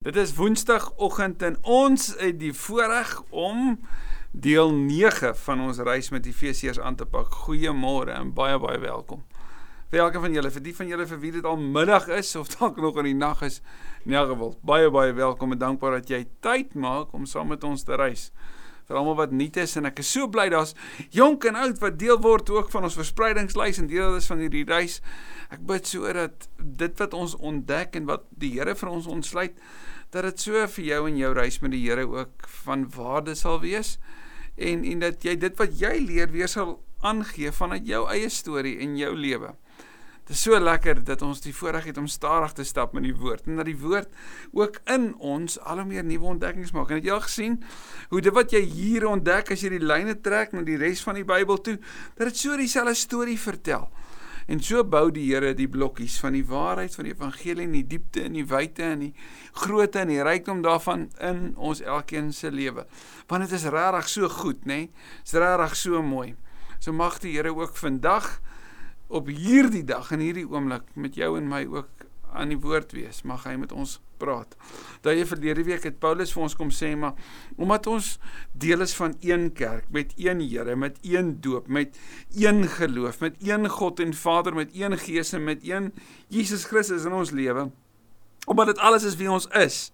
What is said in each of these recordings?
Dit is Woensdagoggend en ons het die voorreg om deel 9 van ons reis met Efesiërs aan te pak. Goeiemôre en baie baie welkom. Vir elke van julle, vir die van julle vir wie dit al middag is of dalk nog in die nag is, in elk geval, baie baie welkom en dankbaar dat jy tyd maak om saam met ons te reis. Vir almal wat nuut is en ek is so bly daar's jonk en oud wat deel word ook van ons verspreidingslys en deel is van hierdie reis. Ek bid sodat dit wat ons ontdek en wat die Here vir ons ontsluit, dat dit so vir jou en jou reis met die Here ook van waarde sal wees en en dat jy dit wat jy leer weer sal aangee vanuit jou eie storie en jou lewe. Dit is so lekker dat ons die voorreg het om stadig te stap met die woord en dat die woord ook in ons al hoe meer nuwe ontdekkings maak. En het jy al gesien hoe dit wat jy hier ontdek as jy die lyne trek na die res van die Bybel toe, dat dit so dieselfde storie vertel. En so bou die Here die blokkies van die waarheid van die evangelie in die diepte en die wyte en die grootte en die rykdom daarvan in ons elkeen se lewe. Want dit is regtig so goed, nê? Nee? Dit is regtig so mooi. So mag die Here ook vandag op hierdie dag en hierdie oomblik met jou en my ook aan die woord wees. Mag hy met ons praat. Daai jy verlede week het Paulus vir ons kom sê maar omdat ons deel is van een kerk met een Here, met een doop, met een geloof, met een God en Vader, met een Gees en met een Jesus Christus in ons lewe. Omdat dit alles is wie ons is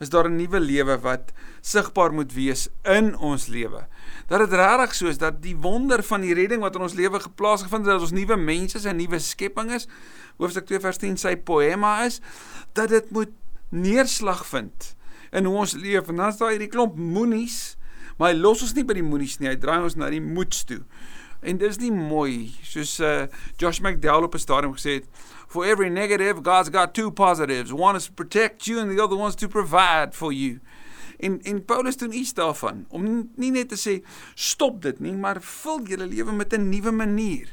is daar 'n nuwe lewe wat sigbaar moet wees in ons lewe. Dat dit regtig so is dat die wonder van die redding wat in ons lewe geplaas gevind het dat ons nuwe mense is en nuwe skepping is, hoofstuk 2 vers 10 sy poema is, dat dit moet neerslag vind in hoe ons leef. En dan is daar hierdie klomp moenies, maar hy los ons nie by die moenies nie, hy draai ons na die moeds toe. En dis nie mooi soos uh Josh McDowell op 'n stadium gesê het for every negative God's got two positives one is to protect you and the other one's to provide for you. En en Paulus doen iets daarvan om nie net te sê stop dit nie maar vul julle lewe met 'n nuwe manier.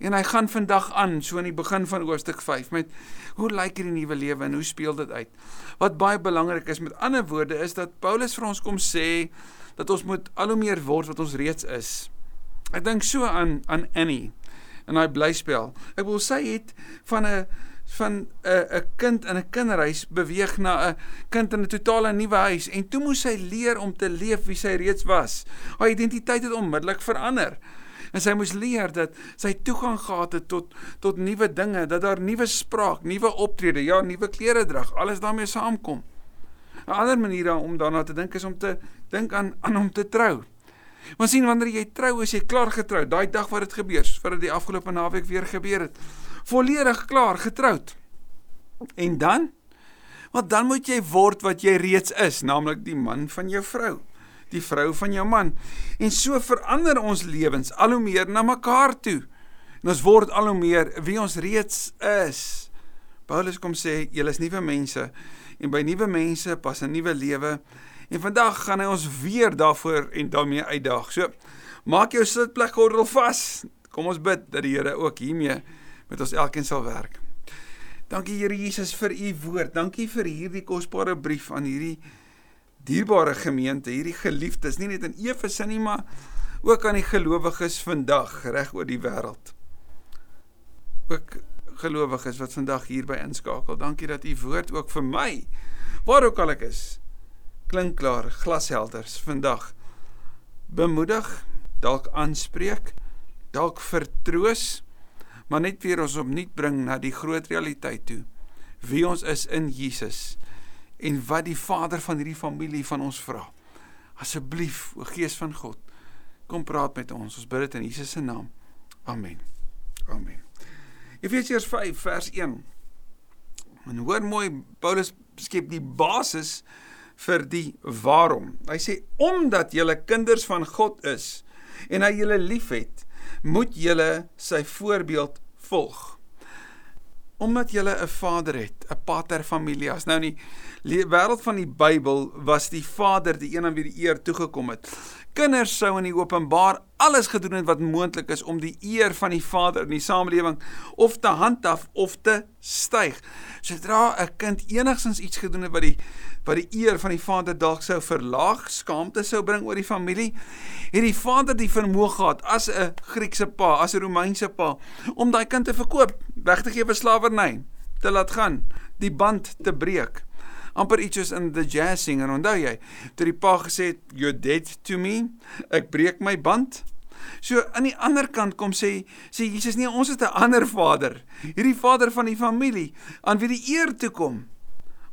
En hy gaan vandag aan so in die begin van hoofstuk 5 met hoe lyk hierdie nuwe lewe en hoe speel dit uit? Wat baie belangrik is met ander woorde is dat Paulus vir ons kom sê dat ons moet al hoe meer word wat ons reeds is. Ek dink so aan aan Annie in daai blyspel. Ek wil sy het van 'n van 'n 'n kind in 'n kinderhuis beweeg na 'n kind in 'n totale nuwe huis en toe moes sy leer om te leef wie sy reeds was. Haar identiteit het onmiddellik verander. En sy moes leer dat sy toegang gehad het tot tot nuwe dinge, dat daar nuwe spraak, nuwe optrede, ja, nuwe klere drag, alles daarmee saamkom. 'n Ander manier om daarna te dink is om te dink aan aan om te trou. Want sien wanneer jy trou, as jy klaar getroud, daai dag wat dit gebeur, voordat die afgelope naweek weer gebeur het, volledig klaar getroud. En dan? Want dan moet jy word wat jy reeds is, naamlik die man van jou vrou, die vrou van jou man. En so verander ons lewens al hoe meer na mekaar toe. En ons word al hoe meer wie ons reeds is. Paulus kom sê, julle is nuwe mense en by nuwe mense pas 'n nuwe lewe En vandag gaan hy ons weer daarvoor en daarmee uitdaag. So maak jou sitplek gordel vas. Kom ons bid dat die Here ook hiermee met ons elkeen sal werk. Dankie Here Jesus vir u woord. Dankie vir hierdie kosbare brief aan hierdie dierbare gemeente, hierdie geliefdes, nie net in Efese nie, maar ook aan die gelowiges vandag reg oor die wêreld. Ook gelowiges wat vandag hierby inskakel. Dankie dat u woord ook vir my waar ook al ek is klinkklaar glashelders vandag bemoedig, dalk aanspreek, dalk vertroos, maar net weer ons opnuut bring na die groot realiteit toe wie ons is in Jesus en wat die Vader van hierdie familie van ons vra. Asseblief, o Gees van God, kom praat met ons. Ons bid dit in Jesus se naam. Amen. Amen. Efesiërs 5 vers 1. En hoor mooi, Paulus skep die basis vir die waarom. Hy sê omdat julle kinders van God is en hy julle liefhet, moet julle sy voorbeeld volg. Omdat julle 'n vader het, 'n pater familias. Nou in die wêreld van die Bybel was die vader die een aan wie die eer toegekom het. Kinders sou in die openbaar alles gedoen het wat moontlik is om die eer van die vader in die samelewing of te handhaaf of te styg. Sodra 'n kind enigsins iets gedoen het wat die wat die eer van die vader dalk sou verlaag, skaamte sou bring oor die familie, het die vader die vermoë gehad as 'n Griekse pa, as 'n Romeinse pa, om daai kind te verkoop, weg te gee vir slawerny, te laat gaan, die band te breek. Amper iets soos in the jazz singer, onthou jy? Toe die pa gesê het, "You're dead to me." Ek breek my band. So aan die ander kant kom sê sê Jesus nee, ons het 'n ander Vader. Hierdie Vader van die familie aan wie die eer toe kom.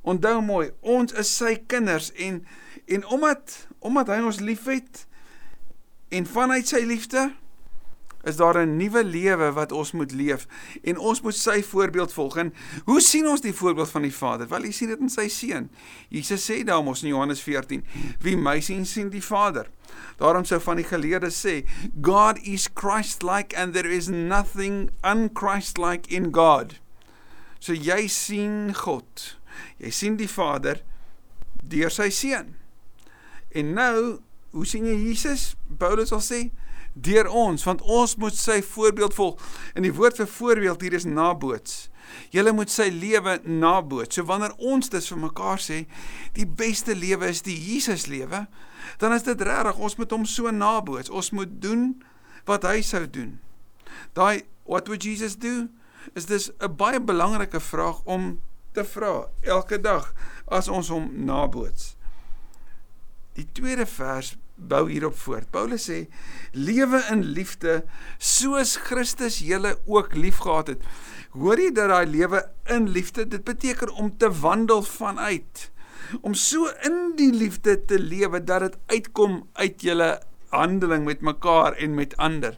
Onthou mooi, ons is sy kinders en en omdat omdat hy ons liefhet en vanuit sy liefde is daar 'n nuwe lewe wat ons moet leef en ons moet sy voorbeeld volg. En hoe sien ons die voorbeeld van die Vader? Wel, jy sien dit in sy seun. Jesus sê daarom ons in Johannes 14: Wie my sien, sien die Vader. Daarom sou van die geleerdes sê, God is Christ-like and there is nothing un-Christ-like in God. So jy sien God. Jy sien die Vader deur sy seun. En nou, hoe sien jy Jesus? Paulus sal sê, deur ons want ons moet sy voorbeeld volg. En die woord vir voorbeeld hier is naboots. Julle moet sy lewe naboots. So wanneer ons dit vir mekaar sê, die beste lewe is die Jesus lewe, dan is dit regtig ons moet hom so naboots. Ons moet doen wat hy sou doen. Daai what would Jesus do? Is dis 'n baie belangrike vraag om te vra elke dag as ons hom naboots. Die tweede vers bou hierop voort. Paulus sê: "Lewe in liefde soos Christus julle ook liefgehad het." Hoor jy dat daai lewe in liefde, dit beteken om te wandel vanuit om so in die liefde te lewe dat dit uitkom uit julle handeling met mekaar en met ander.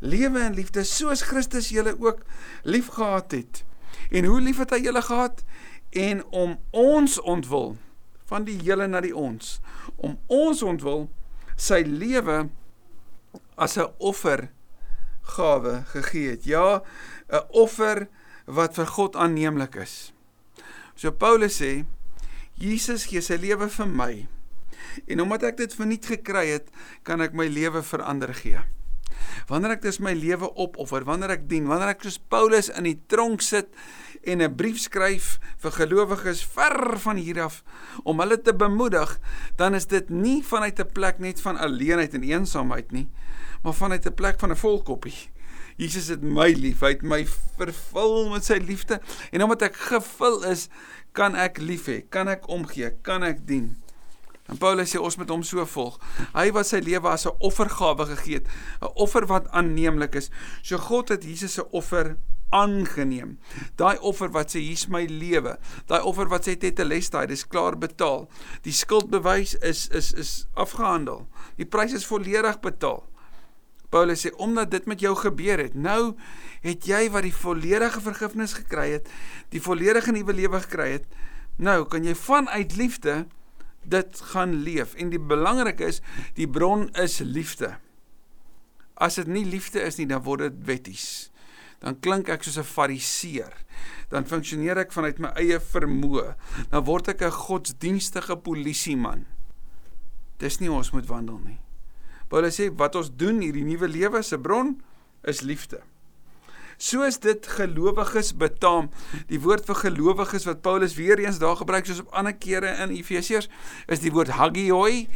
Lewe in liefde soos Christus julle ook liefgehad het. En hoe lief het hy julle gehad? En om ons ontwil van die hele na die ons, om ons ontwil sy lewe as 'n offergawe gegee het. Ja, 'n offer wat vir God aanneemlik is. So Paulus sê Jesus gee sy lewe vir my. En omdat ek dit verniet gekry het, kan ek my lewe verander gee. Wanneer ek dus my lewe opoffer, wanneer ek dien, wanneer ek soos Paulus in die tronk sit en 'n brief skryf vir gelowiges ver van hier af om hulle te bemoedig, dan is dit nie vanuit 'n plek net van alleenheid en eensaamheid nie, maar vanuit 'n plek van 'n volkoppie. Jesus het my lief, hy het my vervul met sy liefde en omdat ek gevul is, kan ek lief hê, kan ek omgee, kan ek dien. En Paulus sê ons moet hom so volg. Hy wat sy lewe as 'n offergawe gegee het, 'n offer wat aanneemlik is. So God het Jesus se offer aangeneem. Daai offer wat sê hier's my lewe. Daai offer wat sê tetelestai, dis klaar betaal. Die skuldbewys is is is afgehandel. Die prys is volledig betaal. Paulus sê omdat dit met jou gebeur het, nou het jy wat die volledige vergifnis gekry het, die volledige nuwe lewe gekry het, nou kan jy vanuit liefde dit gaan leef. En die belangrike is, die bron is liefde. As dit nie liefde is nie, dan word dit wetties dan klink ek soos 'n fariseer. Dan funksioneer ek vanuit my eie vermoë. Dan word ek 'n godsdienstige polisieman. Dis nie ons moet wandel nie. Paulus sê wat ons doen hierdie nuwe lewe se bron is liefde. Soos dit gelowiges betaam. Die woord vir gelowiges wat Paulus weer eens daar gebruik soos op ander kere in Efesiërs is die woord hagioi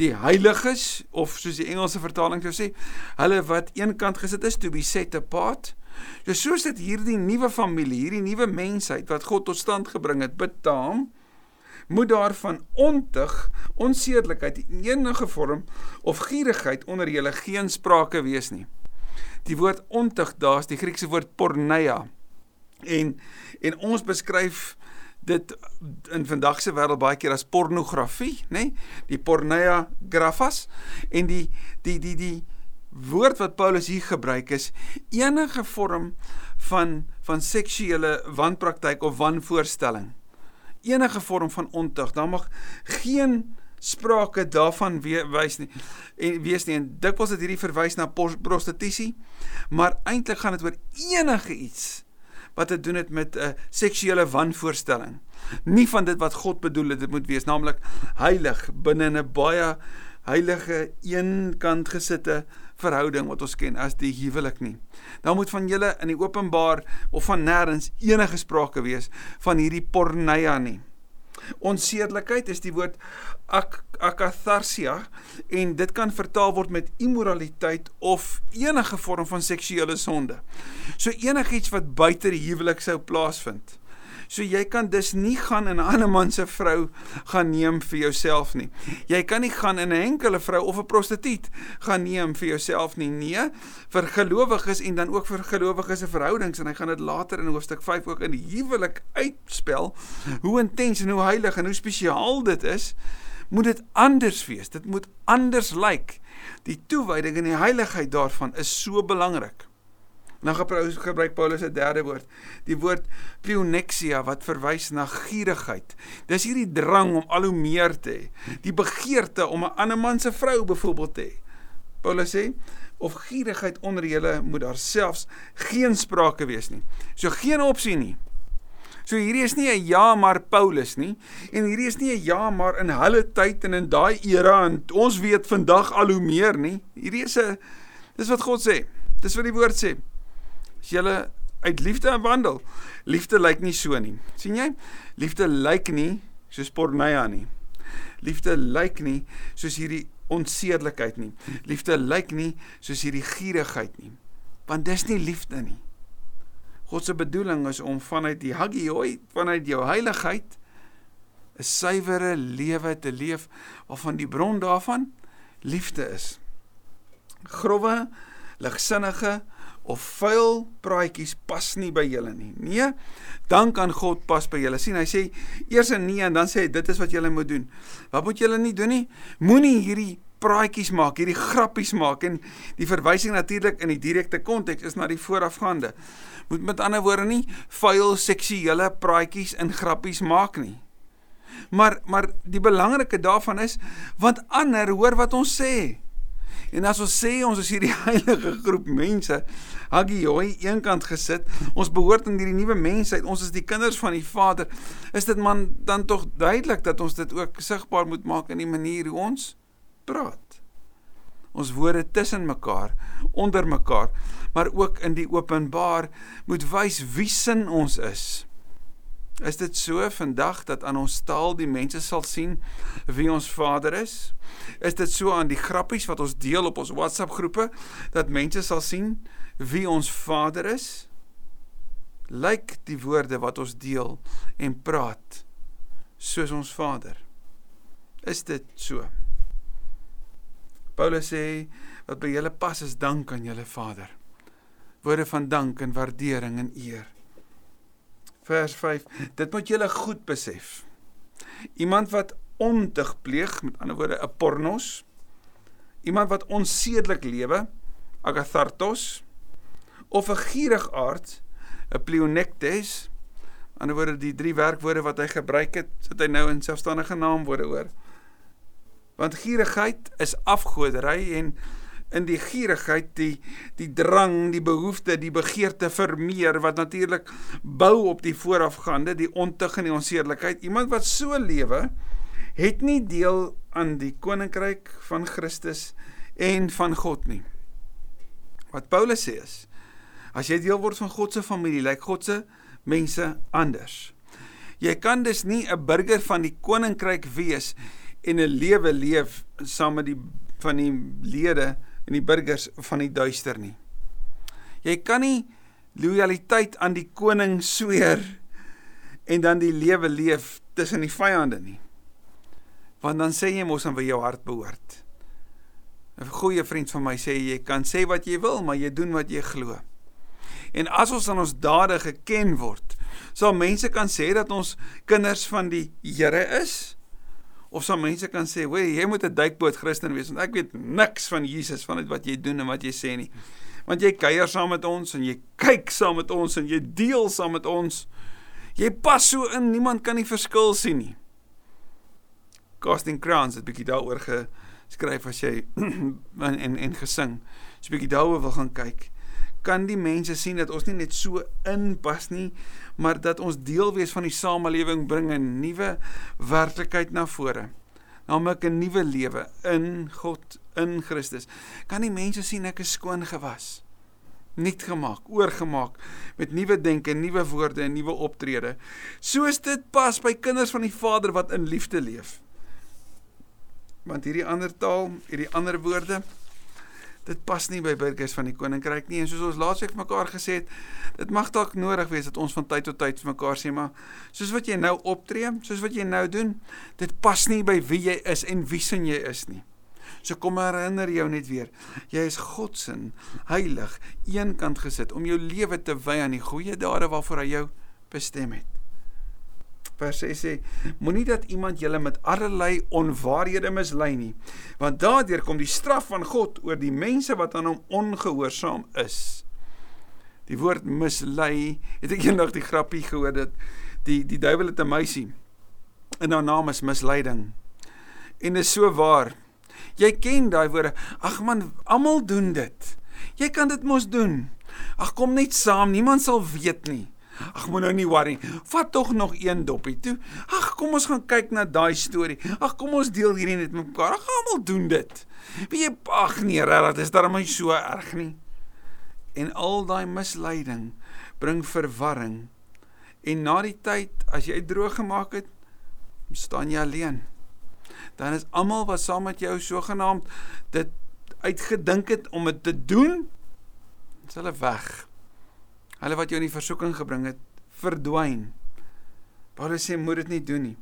die heiliges of soos die Engelse vertaling sou sê, hulle wat eenkant gesit is to be set apart. So soos dit hierdie nuwe familie, hierdie nuwe mensheid wat God tot stand gebring het, betaam, moet daar van ontug, onsedelikheid in enige vorm of gierigheid onder julle geen sprake wees nie. Die woord ontug, daar's die Griekse woord porneia. En en ons beskryf dit in vandag se wêreld baie keer as pornografie, nê? Nee? Die porneia grafas en die die die die woord wat Paulus hier gebruik is enige vorm van van seksuele wanpraktyk of wanvoorstelling. Enige vorm van ontug. Daar mag geen sprake daarvan wys nie en wees nie en dikwels het hierdie verwys na prostitusie maar eintlik gaan dit oor enige iets wat te doen het met 'n uh, seksuele wanvoorstelling nie van dit wat God bedoel het dit moet wees naamlik heilig binne 'n baie heilige eenkant gesitte verhouding wat ons ken as die huwelik nie. Dan moet van julle in die openbaar of van nêrens enige sprake wees van hierdie porneia nie. Onsedelikheid is die woord ak akatharsia en dit kan vertaal word met immoraliteit of enige vorm van seksuele sonde. So enigiets wat buite die huwelik sou plaasvind. So jy kan dus nie gaan in 'n ander man se vrou gaan neem vir jouself nie. Jy kan nie gaan in 'n enkele vrou of 'n prostituut gaan neem vir jouself nie. Nee, vir gelowiges en dan ook vir gelowiges se verhoudings en hy gaan dit later in hoofstuk 5 ook in die huwelik uitspel hoe intens en hoe heilig en hoe spesiaal dit is. Moet dit anders wees. Dit moet anders lyk. Die toewyding en die heiligheid daarvan is so belangrik. Nou gebruik Paulus 'n derde woord, die woord pleonexia wat verwys na gierigheid. Dis hierdie drang om al hoe meer te hê, die begeerte om 'n ander man se vrou byvoorbeeld te hê. Paulus sê of gierigheid onder julle moet daar selfs geen sprake wees nie. So geen opsie nie. So hierdie is nie 'n ja maar Paulus nie en hierdie is nie 'n ja maar in hulle tyd en in daai era en ons weet vandag al hoe meer nie. Hierdie is 'n dis wat God sê. Dis wat die woord sê. As jy uit liefde wandel, liefde lyk nie so nie. sien jy? Liefde lyk nie soos porneia nie. Liefde lyk nie soos hierdie onsedelikheid nie. Liefde lyk nie soos hierdie gierigheid nie. Want dis nie liefde nie. God se bedoeling is om vanuit die hagioi, vanuit jou heiligheid 'n suiwere lewe te leef waarvan die bron daarvan liefde is. Growwe, ligsinnige, of vuil praatjies pas nie by julle nie. Nee, dan kan God pas by julle. sien, hy sê eers 'n nee en dan sê hy dit is wat julle moet doen. Wat moet julle nie doen nie? Moenie hierdie praatjies maak, hierdie grappies maak en die verwysing natuurlik in die direkte konteks is na die voorafgaande. Moet met ander woorde nie vuil seksuele praatjies en grappies maak nie. Maar maar die belangrike daarvan is want ander hoor wat ons sê. En as ons sê ons is hierdie heilige groep mense, Haggie Joy eenkant gesit, ons behoort in hierdie nuwe mensheid, ons is die kinders van die Vader, is dit man dan tog duidelik dat ons dit ook sigbaar moet maak in die manier hoe ons praat. Ons woorde tussen mekaar, onder mekaar, maar ook in die openbaar moet wys wie sin ons is. Is dit so vandag dat aan ons taal die mense sal sien wie ons Vader is? Is dit so aan die grappies wat ons deel op ons WhatsApp groepe dat mense sal sien wie ons Vader is? Lyk die woorde wat ons deel en praat soos ons Vader? Is dit so? Paulus sê wat by julle pas is dank aan julle Vader. Woorde van dank en waardering en eer vers 5. Dit moet julle goed besef. Iemand wat ontug pleeg, met ander woorde 'n pornos, iemand wat onsedelik lewe, agathartos, of 'n gierig aard, 'n pleonektes, ander woorde die drie werkwoorde wat hy gebruik het, sit hy nou in selfstandige naamwoorde oor. Want gierigheid is afgodery en in die gierigheid, die die drang, die behoefte, die begeerte vir meer wat natuurlik bou op die voorafgaande, die ontug en die onsedelikheid. Iemand wat so lewe, het nie deel aan die koninkryk van Christus en van God nie. Wat Paulus sê is, as jy deel word van God se familie, lyk God se mense anders. Jy kan dus nie 'n burger van die koninkryk wees en 'n lewe leef saam met die van die lede en die burgers van die duister nie. Jy kan nie loyaliteit aan die koning sweer en dan die lewe leef tussen die vyande nie. Want dan sê jy mos aan wie jou hart behoort. 'n Goeie vriend van my sê jy kan sê wat jy wil, maar jy doen wat jy glo. En as ons aan ons dade geken word, sal mense kan sê dat ons kinders van die Here is of sal mense kan sê, "Wee, jy moet 'n duikboot Christen wees want ek weet niks van Jesus van dit wat jy doen en wat jy sê nie." Want jy kuier saam met ons en jy kyk saam met ons en jy deel saam met ons. Jy pas so in, niemand kan die verskil sien nie. Casting Crowns het bietjie daaroor geskryf as jy en en, en gesing. So 'n bietjie daaroor wil gaan kyk kan die mense sien dat ons nie net so inpas nie, maar dat ons deel wees van die samelewing bring 'n nuwe werklikheid na vore. Naamlik 'n nuwe lewe in God, in Christus. Kan die mense sien ek is skoon gewas? Nuut gemaak, oorgemaak met nuwe denke, nuwe woorde en nuwe optrede. Soos dit pas by kinders van die Vader wat in liefde leef. Want hierdie ander taal, hierdie ander woorde dit pas nie by burgers van die koninkryk nie. En soos ons laasweek mekaar gesê het dit mag dalk nodig wees dat ons van tyd tot tyd vir mekaar sê maar soos wat jy nou optree soos wat jy nou doen dit pas nie by wie jy is en wie sin jy is nie. So kom herinner jou net weer jy is God se heilig eenkant gesit om jou lewe te wy aan die goeie dade waarvoor hy jou bestem het vers 6 sê moenie dat iemand julle met allerlei onwaarhede mislei nie want daardeur kom die straf van God oor die mense wat aan hom ongehoorsaam is. Die woord mislei het ek eendag die grappie gehoor dat die die duiwel het 'n meisie en haar naam is misleiding. En is so waar jy ken daai woorde ag man almal doen dit. Jy kan dit mos doen. Ag kom net saam niemand sal weet nie Ag moet nou nie worry. Vat tog nog een doppie toe. Ag kom ons gaan kyk na daai storie. Ag kom ons deel hierdie net met mekaar. Ag almal doen dit. Wie ag nee, regtig, is daarmee so erg nie. En al daai misleiding bring verwarring. En na die tyd as jy droog gemaak het, staan jy alleen. Dan is almal wat saam met jou sogenaamd dit uitgedink het om dit te doen, hulle weg hulle wat jou in die versoeking gebring het, verdwyn. Paulus sê moet dit nie doen nie,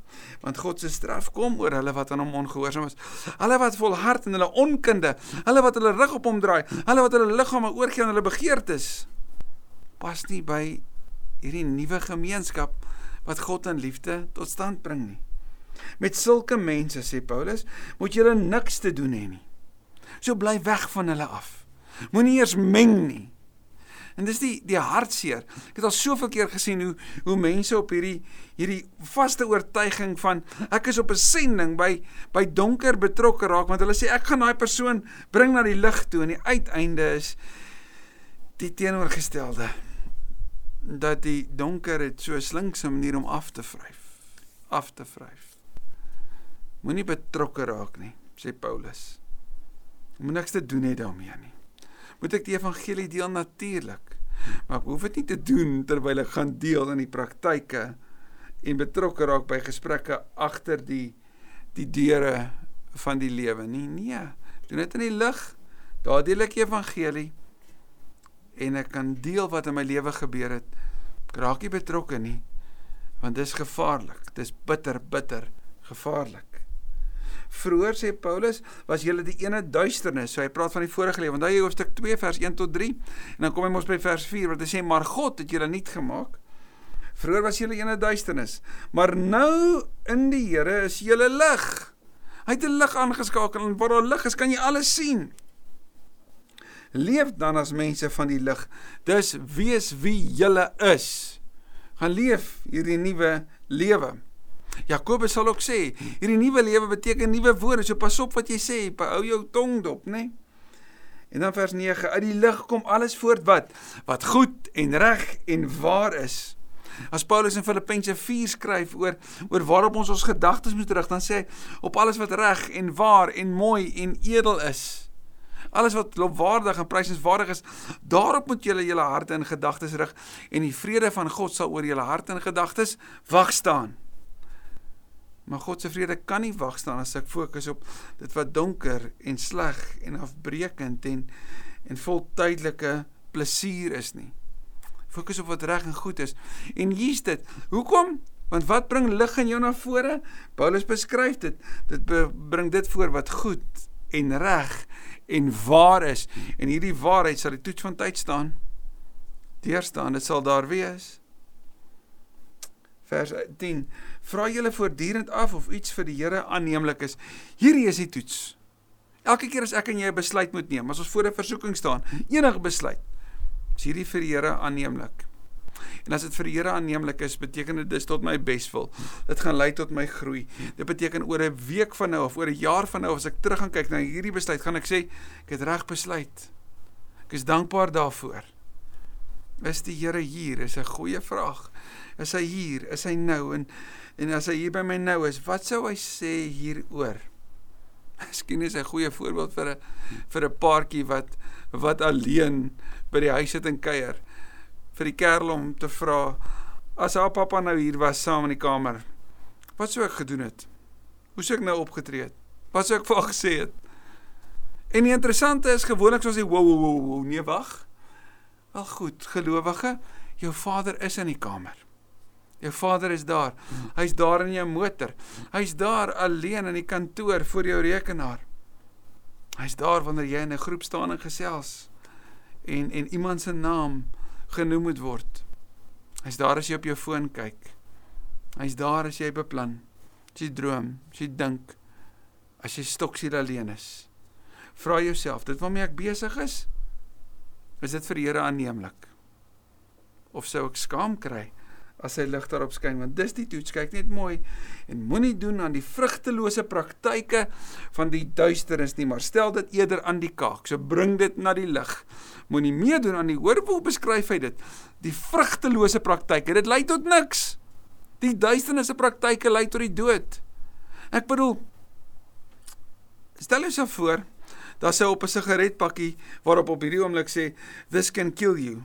want God se straf kom oor hulle wat aan hom ongehoorsaam is. Hulle wat volhard in hulle onkunde, hulle wat hulle rug op hom draai, hulle wat hulle liggame oorgee aan hulle begeertes, pas nie by hierdie nuwe gemeenskap wat God in liefde tot stand bring nie. Met sulke mense sê Paulus, moet julle niks te doen hê nie. So bly weg van hulle af. Moenie eers meng nie. En dis die die hartseer. Ek het al soveel keer gesien hoe hoe mense op hierdie hierdie vaste oortuiging van ek is op 'n sending by by donker betrokke raak want hulle sê ek gaan daai persoon bring na die lig toe en die uiteinde is die teenoorgestelde. Dat die donker het so slinkse manier om af te vryf af te vryf moenie betrokke raak nie sê Paulus. Moet niks te doen hê daarmee nie moet ek die evangelie deel natuurlik. Maar ek hoef dit nie te doen terwyl ek gaan deel in die praktyke en betrokke raak by gesprekke agter die die deure van die lewe nie. Nee, doen dit in die lig. Daar deel ek die evangelie en ek kan deel wat in my lewe gebeur het. Ek raak nie betrokke nie want dis gevaarlik. Dis bitter bitter gevaarlik. Vroeger sê Paulus, was julle die ene duisternis. So hy praat van die vorige lewe. Onthou jy hoofstuk 2 vers 1 tot 3 en dan kom hy mos by vers 4 waar hy sê maar God het julle nuut gemaak. Vroeger was julle ene duisternis, maar nou in die Here is julle lig. Hy het 'n lig aangeskakel en waar daar lig is, kan jy alles sien. Leef dan as mense van die lig. Dus wees wie julle is. Gaan leef hierdie nuwe lewe. Jakobus sal ook sê, hierdie nuwe lewe beteken nuwe woorde, so pas op wat jy sê, hou jou tong dop, né? En dan vers 9, uit die lig kom alles voort wat wat goed en reg en waar is. As Paulus in Filippense 4 skryf oor oor waarop ons ons gedagtes moet rig, dan sê hy op alles wat reg en waar en mooi en edel is. Alles wat lofwaardig en prysenswaardig is, daarop moet julle julle harte en gedagtes rig en die vrede van God sal oor julle harte en gedagtes wag staan. Maar God se vrede kan nie wag staan as ek fokus op dit wat donker en sleg en afbreekend en en vol tydelike plesier is nie. Fokus op wat reg en goed is. En hier's dit. Hoekom? Want wat bring lig in jou na vore? Paulus beskryf dit. Dit bring dit voor wat goed en reg en waar is. En hierdie waarheid sal die toets van tyd staan. Deurstaan, dit sal daar wees vers 10 vra julle voortdurend af of iets vir die Here aanneemlik is. Hierdie is die toets. Elke keer as ek en jy 'n besluit moet neem as ons voor 'n versoeking staan enige besluit is hierdie vir die Here aanneemlik. En as dit vir die Here aanneemlik is beteken dit dis tot my beswil. Dit gaan lei tot my groei. Dit beteken oor 'n week van nou of oor 'n jaar van nou as ek terug gaan kyk na hierdie besluit gaan ek sê ek het reg besluit. Ek is dankbaar daarvoor. Is die Here hier? Is 'n goeie vraag Is hy hier? Is hy nou? En en as hy hier by my nou is, wat sou hy sê hieroor? Miskien is hy 'n goeie voorbeeld vir 'n vir 'n paartjie wat wat alleen by die huis sit en kuier. Vir die kerel om te vra as haar pappa nou hier was saam in die kamer. Wat sou ek gedoen het? Hoe sou ek nou opgetree het? Wat sou ek vir haar gesê het? En die interessante is gewoonlik soos hy wow wow wow, wow nee wag. Wel goed, gelowige, jou Vader is in die kamer. Jou Vader is daar. Hy's daar in jou motor. Hy's daar alleen in die kantoor voor jou rekenaar. Hy's daar wanneer jy in 'n groep staan en gesels en en iemand se naam genoem moet word. Hy's daar as jy op jou foon kyk. Hy's daar as jy beplan, as jy droom, as jy dink, as jy stoksiel alleen is. Vra jouself, dit waarmee ek besig is, is dit vir Here aanneemlik? Of sou ek skaam kry as hy lig daarop skyn want dis die toets kyk net mooi en moenie doen aan die vrugtelose praktyke van die duisternis nie maar stel dit eerder aan die kaak so bring dit na die lig. Moenie meedoen aan die hoorwoel beskryf hy dit die vrugtelose praktyke dit lei tot niks. Die duisternisse praktyke lei tot die dood. Ek bedoel stel jouself voor dat sy op 'n sigaretpakkie waarop op hierdie oomblik sê this can kill you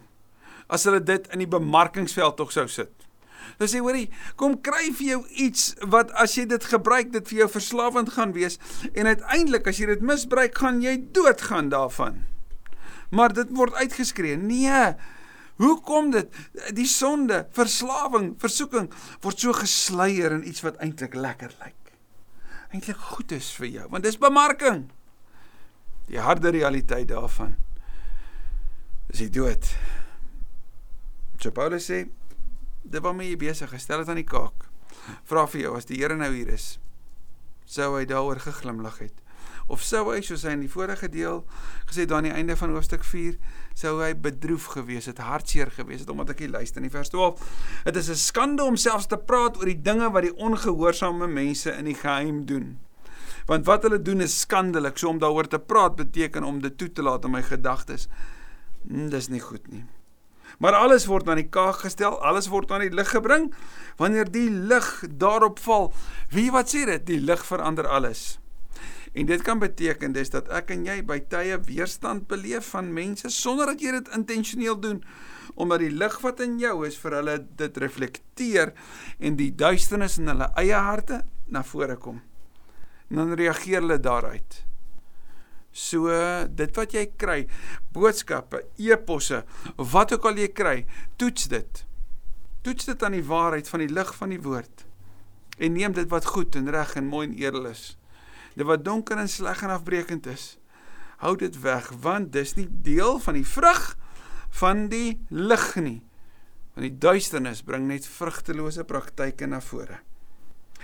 as hulle dit in die bemarkingsveld tog sou sit. Dan sê hoorie, kom kry vir jou iets wat as jy dit gebruik dit vir jou verslawend gaan wees en uiteindelik as jy dit misbruik gaan jy doodgaan daarvan. Maar dit word uitgeskree. Nee. Hoe kom dit? Die sonde, verslawing, versoeking word so gesluier in iets wat eintlik lekker lyk. Eintlik goed is vir jou, want dis bemarking. Die harde realiteit daarvan is die dood. So Paulus sê, dit waarmee jy besig is, stel dit aan die kaak. Vra vir jou as die Here nou hier is, sou hy daaroor geglimlag het? Of sou hy soos hy in die vorige deel gesê daar aan die einde van hoofstuk 4, sou hy bedroef gewees het, hartseer gewees het omdat ek hier luister in die vers 12. Dit is 'n skande om selfs te praat oor die dinge wat die ongehoorsame mense in die geheim doen. Want wat hulle doen is skandelik. So om daaroor te praat beteken om dit toe te laat in my gedagtes. Hmm, dis nie goed nie. Maar alles word aan die kaak gestel, alles word aan die lig gebring. Wanneer die lig daarop val, wie wat sê dit? Die lig verander alles. En dit kan beteken dis dat ek en jy by tye weerstand beleef van mense sonder dat jy dit intentioneel doen omdat die lig wat in jou is vir hulle dit reflekteer en die duisternis in hulle eie harte na vore kom. En dan reageer hulle daaruit. So dit wat jy kry, boodskappe, e-posse, wat ook al jy kry, toets dit. Toets dit aan die waarheid van die lig van die woord. En neem dit wat goed en reg en mooi en edel is. Dit wat donker en sleg en afbreekend is, hou dit weg want dis nie deel van die vrug van die lig nie. Want die duisternis bring net vrugtelose praktyke na vore.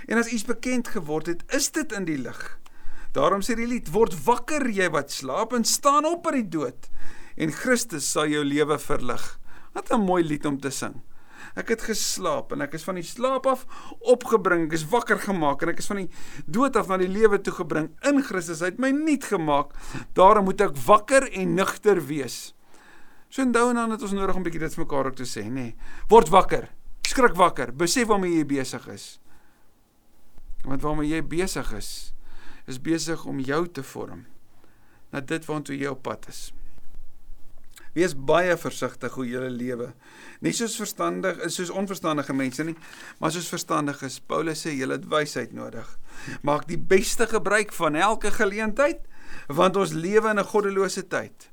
En as iets bekend geword het, is dit in die lig. Daarom sê die lied: Word wakker jy wat slaap en staan op uit die dood en Christus sal jou lewe verlig. Wat 'n mooi lied om te sing. Ek het geslaap en ek is van die slaap af opgebring. Ek is wakker gemaak en ek is van die dood af na die lewe toe gebring in Christus. Hy het my nuut gemaak. Daarom moet ek wakker en nugter wees. So onthou en dan het ons nodig om 'n bietjie dit vir mekaar ook te sê, nê. Nee. Word wakker. Skrik wakker. Besef waarmee jy besig is. Want waarmee jy besig is, is besig om jou te vorm na dit waartoe jy op pad is. Wees baie versigtig hoe jy lewe. Nie soos verstandig, soos onverstandige mense nie, maar soos verstandiges. Paulus sê jy het wysheid nodig. Maak die beste gebruik van elke geleentheid, want ons lewe in 'n goddelose tyd.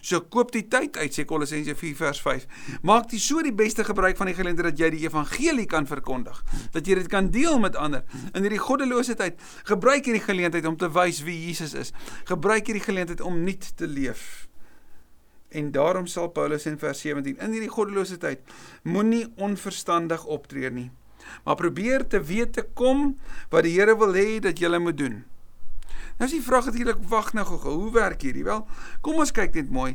So koop die tyd uit sê Kolossense 4 vers 5. Maak die so die beste gebruik van die geleentheid dat jy die evangelie kan verkondig, dat jy dit kan deel met ander. In hierdie goddelose tyd, gebruik hierdie geleentheid om te wys wie Jesus is. Gebruik hierdie geleentheid om nuut te leef. En daarom sal Paulus in vers 17 in hierdie goddelose tyd moenie onverstandig optree nie, maar probeer te weet te kom wat die Here wil hê dat jy moet doen. Nou is die vraag natuurlik, wag nou gou, hoe werk hierdie? Wel, kom ons kyk net mooi.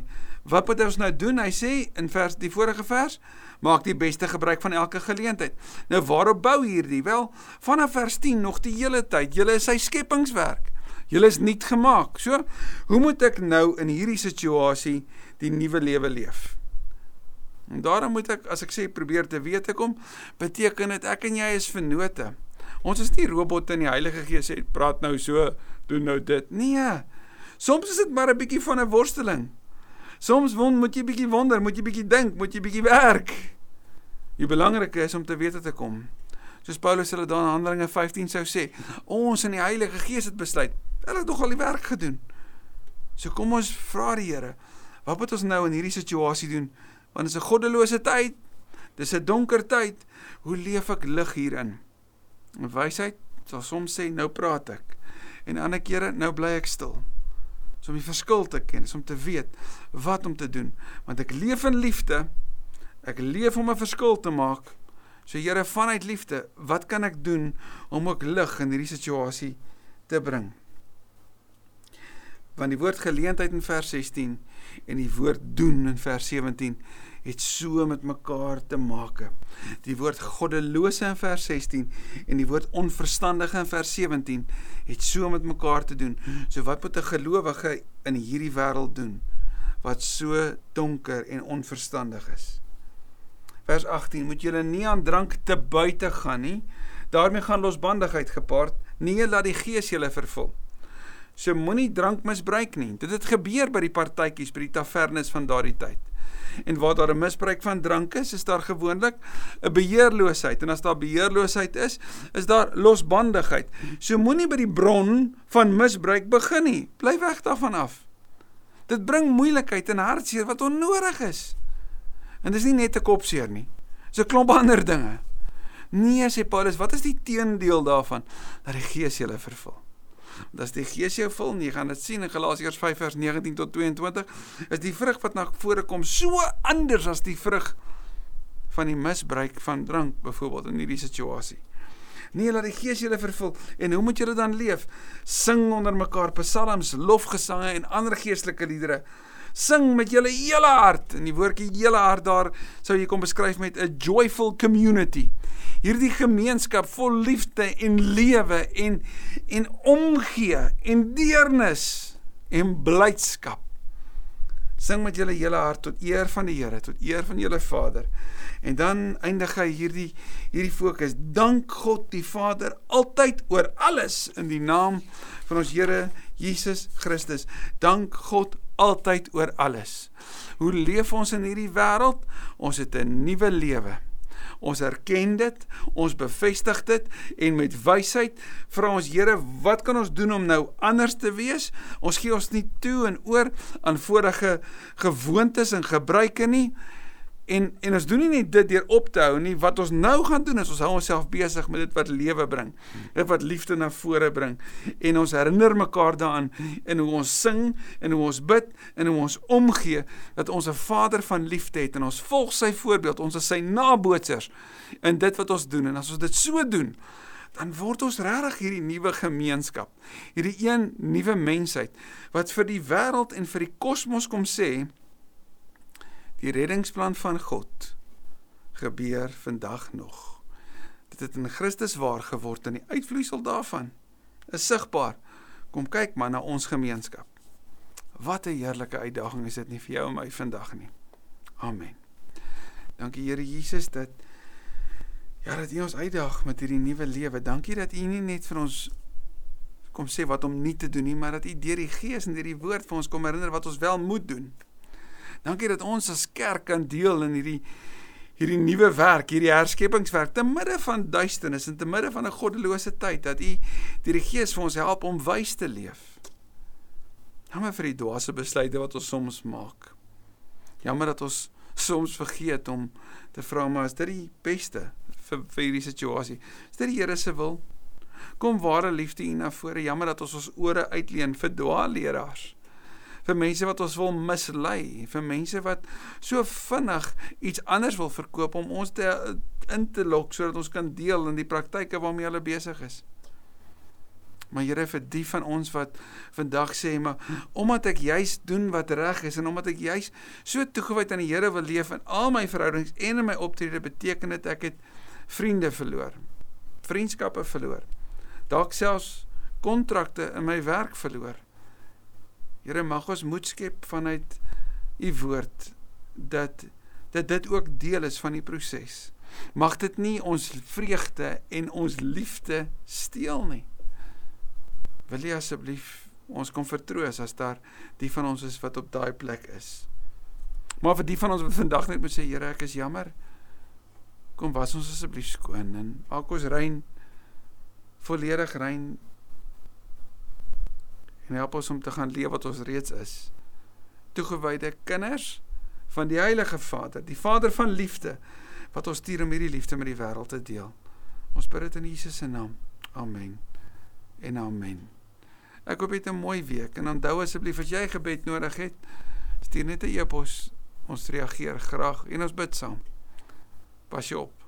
Wat moet ons nou doen? Hy sê in vers die vorige vers, maak die beste gebruik van elke geleentheid. Nou waarop bou hierdie? Wel, vanaf vers 10 nog die hele tyd. Julle is sy skepingswerk. Julle is nuut gemaak. So, hoe moet ek nou in hierdie situasie die nuwe lewe leef? En daarom moet ek as ek sê probeer te weet te kom, beteken dit ek en jy is vennote. Ons is nie robotte in die Heilige Gees sê praat nou so doen nou dit. Nee. Soms is dit maar 'n bietjie van 'n worsteling. Soms won moet jy bietjie wonder, moet jy bietjie dink, moet jy bietjie werk. Die belangrike is om te weet wat te kom. Soos Paulus hulle daar in Handelinge 15 sou sê, ons in die Heilige Gees het besluit. Hulle het nog al die werk gedoen. So kom ons vra die Here, wat moet ons nou in hierdie situasie doen? Want dit is 'n goddelose tyd. Dis 'n donker tyd. Hoe leef ek lig hierin? En wysheid sal soms sê nou praat ek. En ander kere nou bly ek stil. So om die verskil te ken, is om te weet wat om te doen. Want ek leef in liefde. Ek leef om 'n verskil te maak. So Here, vanuit liefde, wat kan ek doen om ook lig in hierdie situasie te bring? Want die woord geleentheid in vers 16 en die woord doen in vers 17 het so met mekaar te maak. Die woord goddelose in vers 16 en die woord onverstandige in vers 17 het so met mekaar te doen. So wat moet 'n gelowige in hierdie wêreld doen wat so donker en onverstandig is? Vers 18 moet julle nie aan drank te buite gaan nie. daarmee gaan losbandigheid gepaard. Nee, laat die Gees julle vervul. So moenie drank misbruik nie. Dit het gebeur by die partytjies by die tavernes van daardie tyd. En waar daar 'n misbruik van drank is, is daar gewoonlik 'n beheerloosheid en as daar beheerloosheid is, is daar losbandigheid. So moenie by die bron van misbruik begin nie. Bly weg daarvan af. Dit bring moeilikheid en hartseer wat onnodig is. En dis nie net 'n kopseer nie. Dis 'n klomp ander dinge. Nee, sê Paulus, wat is die teendeel daarvan? Dat die Gees julle vervul. As die Gees jou vul, jy gaan dit sien in Galasiërs 5 vers 19 tot 22, is die vrug wat na vore kom so anders as die vrug van die misbruik van drank byvoorbeeld in hierdie situasie. Nee, laat die Gees julle vervul. En hoe moet julle dan leef? Sing onder mekaar psalms, lofgesange en ander geestelike liedere Sing met julle hele hart. En die woordjie hele hart daar sou jy kom beskryf met 'n joyful community. Hierdie gemeenskap vol liefde en lewe en en omgee en deernis en blydskap. Sing met julle hele hart tot eer van die Here, tot eer van julle Vader. En dan eindig hy hierdie hierdie fokus. Dank God die Vader altyd oor alles in die naam van ons Here Jesus Christus. Dank God altyd oor alles. Hoe leef ons in hierdie wêreld? Ons het 'n nuwe lewe. Ons erken dit, ons bevestig dit en met wysheid vra ons Here, wat kan ons doen om nou anders te wees? Ons gee ons nie toe en oor aan vorige gewoontes en gebruike nie. En en ons doen nie net dit deur op te hou nie. Wat ons nou gaan doen is ons hou onsself besig met dit wat lewe bring. Dit wat liefde na vore bring. En ons herinner mekaar daaraan in hoe ons sing en hoe ons bid en hoe ons omgee dat ons 'n Vader van liefde het en ons volg sy voorbeeld. Ons is sy nabootsers in dit wat ons doen en as ons dit so doen dan word ons regtig hierdie nuwe gemeenskap. Hierdie een nuwe mensheid wat vir die wêreld en vir die kosmos kom sê Die reddingsplan van God gebeur vandag nog. Dit het in Christus waar geword en die uitvloeisel daarvan is sigbaar. Kom kyk maar na ons gemeenskap. Wat 'n heerlike uitdaging is dit nie vir jou en my vandag nie. Amen. Dankie Here Jesus dat ja dat U ons uitdaag met hierdie nuwe lewe. Dankie dat U nie net vir ons kom sê wat om nie te doen nie, maar dat U deur die Gees en deur die woord vir ons kom herinner wat ons wel moet doen. Dankie dat ons as kerk kan deel in hierdie hierdie nuwe werk, hierdie herskepingswerk te midde van duisternis en te midde van 'n goddelose tyd dat U deur die Gees vir ons help om wys te leef. Jammer vir die dwaase besluite wat ons soms maak. Jammer dat ons soms vergeet om te vra maar is dit die beste vir vir hierdie situasie? Is dit die Here se wil? Kom ware liefde U na vore. Jammer dat ons ons ore uitleen vir dwaalleraars vir mense wat ons wil mislei, vir mense wat so vinnig iets anders wil verkoop om ons te in te lok sodat ons kan deel in die praktyke waarmee hulle besig is. Maar Here vir die van ons wat vandag sê maar omdat ek juis doen wat reg is en omdat ek juis so toegewyd aan die Here wil leef in al my verhoudings en in my optrede beteken dit ek het vriende verloor. Vriendskappe verloor. Dalk selfs kontrakte in my werk verloor. Here mag ons moed skep vanuit u woord dat dat dit ook deel is van die proses. Mag dit nie ons vreugde en ons liefde steel nie. Wil jy asseblief ons kom vertroos as daar die van ons is wat op daai plek is. Maar vir die van ons wat vandag net moet sê Here, ek is jammer. Kom was ons asseblief skoon en maak ons rein volledig rein en help ons om te gaan leef wat ons reeds is. Toegewyde kinders van die Heilige Vader, die Vader van liefde wat ons stuur om hierdie liefde met die wêreld te deel. Ons bid dit in Jesus se naam. Amen. En amen. Ek hoop jy het 'n mooi week en onthou asseblief as jy gebed nodig het, stuur net 'n e-pos. Ons reageer graag en ons bid saam. Pas jou op.